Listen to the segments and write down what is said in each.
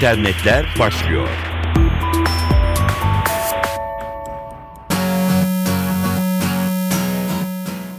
internetler başlıyor.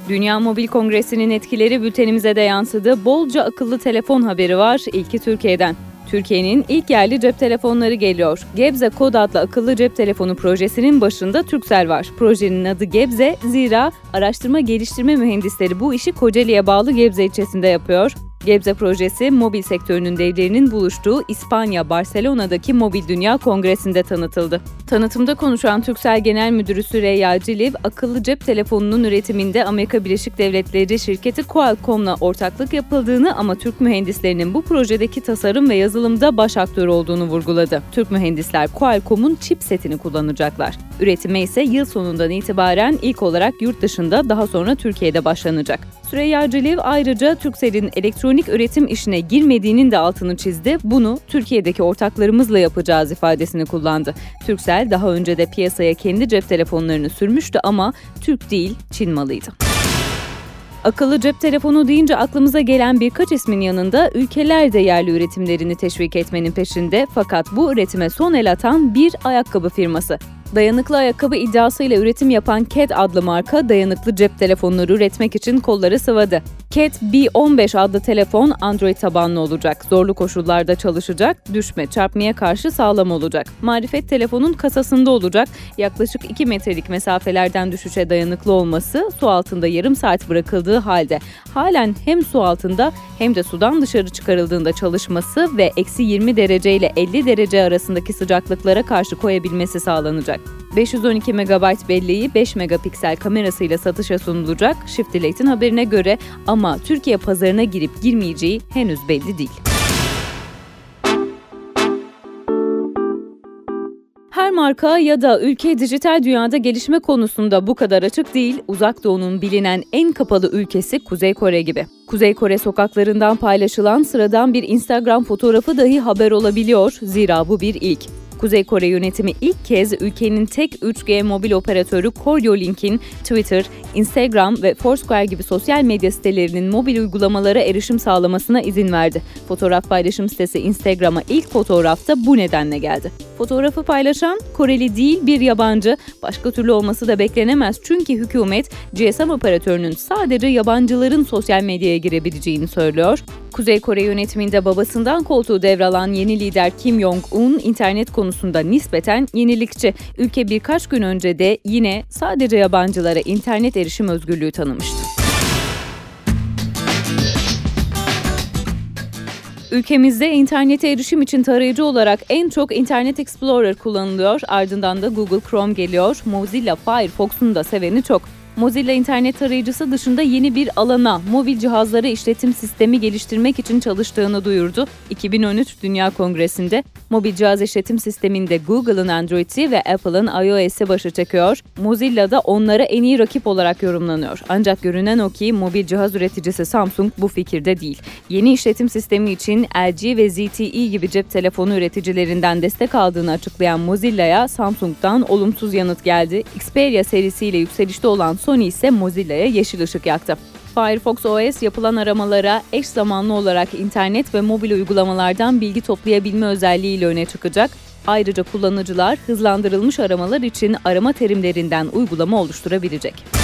Dünya Mobil Kongresi'nin etkileri bültenimize de yansıdı. Bolca akıllı telefon haberi var. İlki Türkiye'den. Türkiye'nin ilk yerli cep telefonları geliyor. Gebze Kod adlı akıllı cep telefonu projesinin başında Turkcell var. Projenin adı Gebze, zira araştırma geliştirme mühendisleri bu işi Kocaeli'ye bağlı Gebze ilçesinde yapıyor. Gebze projesi mobil sektörünün devlerinin buluştuğu İspanya Barcelona'daki Mobil Dünya Kongresi'nde tanıtıldı. Tanıtımda konuşan Türksel Genel Müdürü Süreyya Ciliv, akıllı cep telefonunun üretiminde Amerika Birleşik Devletleri şirketi Qualcomm'la ortaklık yapıldığını ama Türk mühendislerinin bu projedeki tasarım ve yazılımda baş aktör olduğunu vurguladı. Türk mühendisler Qualcomm'un chipsetini kullanacaklar. Üretime ise yıl sonundan itibaren ilk olarak yurt dışında daha sonra Türkiye'de başlanacak. Süreyya Ciliv ayrıca Türkcell'in elektronik üretim işine girmediğinin de altını çizdi. Bunu Türkiye'deki ortaklarımızla yapacağız ifadesini kullandı. Turkcell daha önce de piyasaya kendi cep telefonlarını sürmüştü ama Türk değil Çin malıydı. Akıllı cep telefonu deyince aklımıza gelen birkaç ismin yanında ülkeler de yerli üretimlerini teşvik etmenin peşinde fakat bu üretime son el atan bir ayakkabı firması. Dayanıklı ayakkabı iddiasıyla üretim yapan Cat adlı marka dayanıklı cep telefonları üretmek için kolları sıvadı. Cat B15 adlı telefon Android tabanlı olacak. Zorlu koşullarda çalışacak, düşme, çarpmaya karşı sağlam olacak. Marifet telefonun kasasında olacak. Yaklaşık 2 metrelik mesafelerden düşüşe dayanıklı olması, su altında yarım saat bırakıldığı halde halen hem su altında hem de sudan dışarı çıkarıldığında çalışması ve eksi 20 derece ile 50 derece arasındaki sıcaklıklara karşı koyabilmesi sağlanacak. 512 MB belleği 5 megapiksel kamerasıyla satışa sunulacak. Shift Delay'in haberine göre ama Türkiye pazarına girip girmeyeceği henüz belli değil. Her marka ya da ülke dijital dünyada gelişme konusunda bu kadar açık değil. Uzak Doğu'nun bilinen en kapalı ülkesi Kuzey Kore gibi. Kuzey Kore sokaklarından paylaşılan sıradan bir Instagram fotoğrafı dahi haber olabiliyor. Zira bu bir ilk. Kuzey Kore yönetimi ilk kez ülkenin tek 3G mobil operatörü Koryo Link'in Twitter, Instagram ve Foursquare gibi sosyal medya sitelerinin mobil uygulamalara erişim sağlamasına izin verdi. Fotoğraf paylaşım sitesi Instagram'a ilk fotoğrafta bu nedenle geldi. Fotoğrafı paylaşan Koreli değil bir yabancı. Başka türlü olması da beklenemez çünkü hükümet GSM operatörünün sadece yabancıların sosyal medyaya girebileceğini söylüyor. Kuzey Kore yönetiminde babasından koltuğu devralan yeni lider Kim Jong-un internet konusunda nispeten yenilikçi. Ülke birkaç gün önce de yine sadece yabancılara internet erişim özgürlüğü tanımıştı. Ülkemizde internete erişim için tarayıcı olarak en çok Internet Explorer kullanılıyor. Ardından da Google Chrome geliyor. Mozilla Firefox'un da seveni çok. Mozilla internet tarayıcısı dışında yeni bir alana mobil cihazları işletim sistemi geliştirmek için çalıştığını duyurdu. 2013 Dünya Kongresi'nde mobil cihaz işletim sisteminde Google'ın Android'i ve Apple'ın iOS'i başı çekiyor. Mozilla da onlara en iyi rakip olarak yorumlanıyor. Ancak görünen o ki mobil cihaz üreticisi Samsung bu fikirde değil. Yeni işletim sistemi için LG ve ZTE gibi cep telefonu üreticilerinden destek aldığını açıklayan Mozilla'ya Samsung'dan olumsuz yanıt geldi. Xperia serisiyle yükselişte olan Sony ise Mozilla'ya yeşil ışık yaktı. Firefox OS yapılan aramalara eş zamanlı olarak internet ve mobil uygulamalardan bilgi toplayabilme özelliğiyle öne çıkacak. Ayrıca kullanıcılar hızlandırılmış aramalar için arama terimlerinden uygulama oluşturabilecek.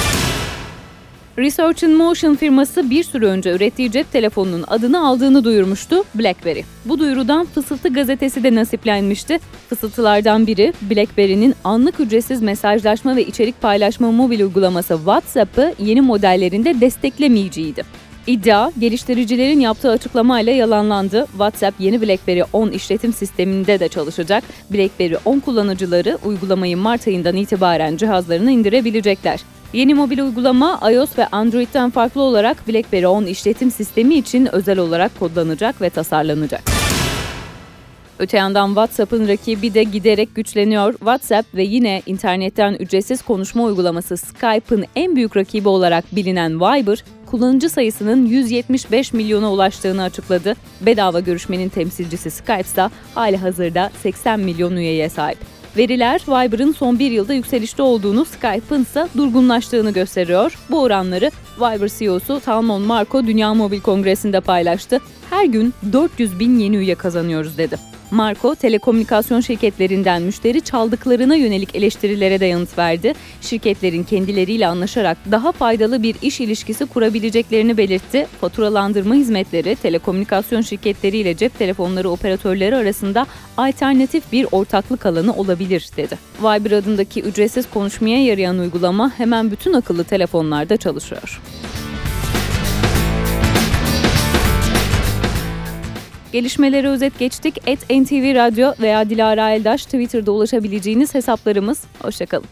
Research in Motion firması bir süre önce ürettiği cep telefonunun adını aldığını duyurmuştu BlackBerry. Bu duyurudan Fısıltı gazetesi de nasiplenmişti. Fısıltılardan biri BlackBerry'nin anlık ücretsiz mesajlaşma ve içerik paylaşma mobil uygulaması WhatsApp'ı yeni modellerinde desteklemeyeceğiydi. İddia, geliştiricilerin yaptığı açıklamayla yalanlandı. WhatsApp yeni BlackBerry 10 işletim sisteminde de çalışacak. BlackBerry 10 kullanıcıları uygulamayı Mart ayından itibaren cihazlarına indirebilecekler. Yeni mobil uygulama iOS ve Android'den farklı olarak BlackBerry 10 işletim sistemi için özel olarak kodlanacak ve tasarlanacak. Öte yandan WhatsApp'ın rakibi de giderek güçleniyor. WhatsApp ve yine internetten ücretsiz konuşma uygulaması Skype'ın en büyük rakibi olarak bilinen Viber, kullanıcı sayısının 175 milyona ulaştığını açıkladı. Bedava görüşmenin temsilcisi Skype ise hali hazırda 80 milyon üyeye sahip. Veriler Viber'ın son bir yılda yükselişte olduğunu, Skype'ın ise durgunlaştığını gösteriyor. Bu oranları Viber CEO'su Talmon Marco Dünya Mobil Kongresi'nde paylaştı. Her gün 400 bin yeni üye kazanıyoruz dedi. Marco, telekomünikasyon şirketlerinden müşteri çaldıklarına yönelik eleştirilere de yanıt verdi. Şirketlerin kendileriyle anlaşarak daha faydalı bir iş ilişkisi kurabileceklerini belirtti. Faturalandırma hizmetleri telekomünikasyon şirketleriyle cep telefonları operatörleri arasında alternatif bir ortaklık alanı olabilir dedi. Viber adındaki ücretsiz konuşmaya yarayan uygulama hemen bütün akıllı telefonlarda çalışıyor. Gelişmeleri özet geçtik. Et NTV Radyo veya Dilara Eldaş Twitter'da ulaşabileceğiniz hesaplarımız. Hoşçakalın.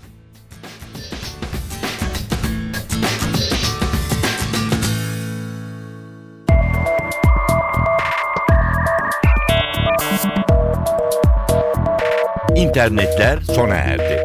İnternetler sona erdi.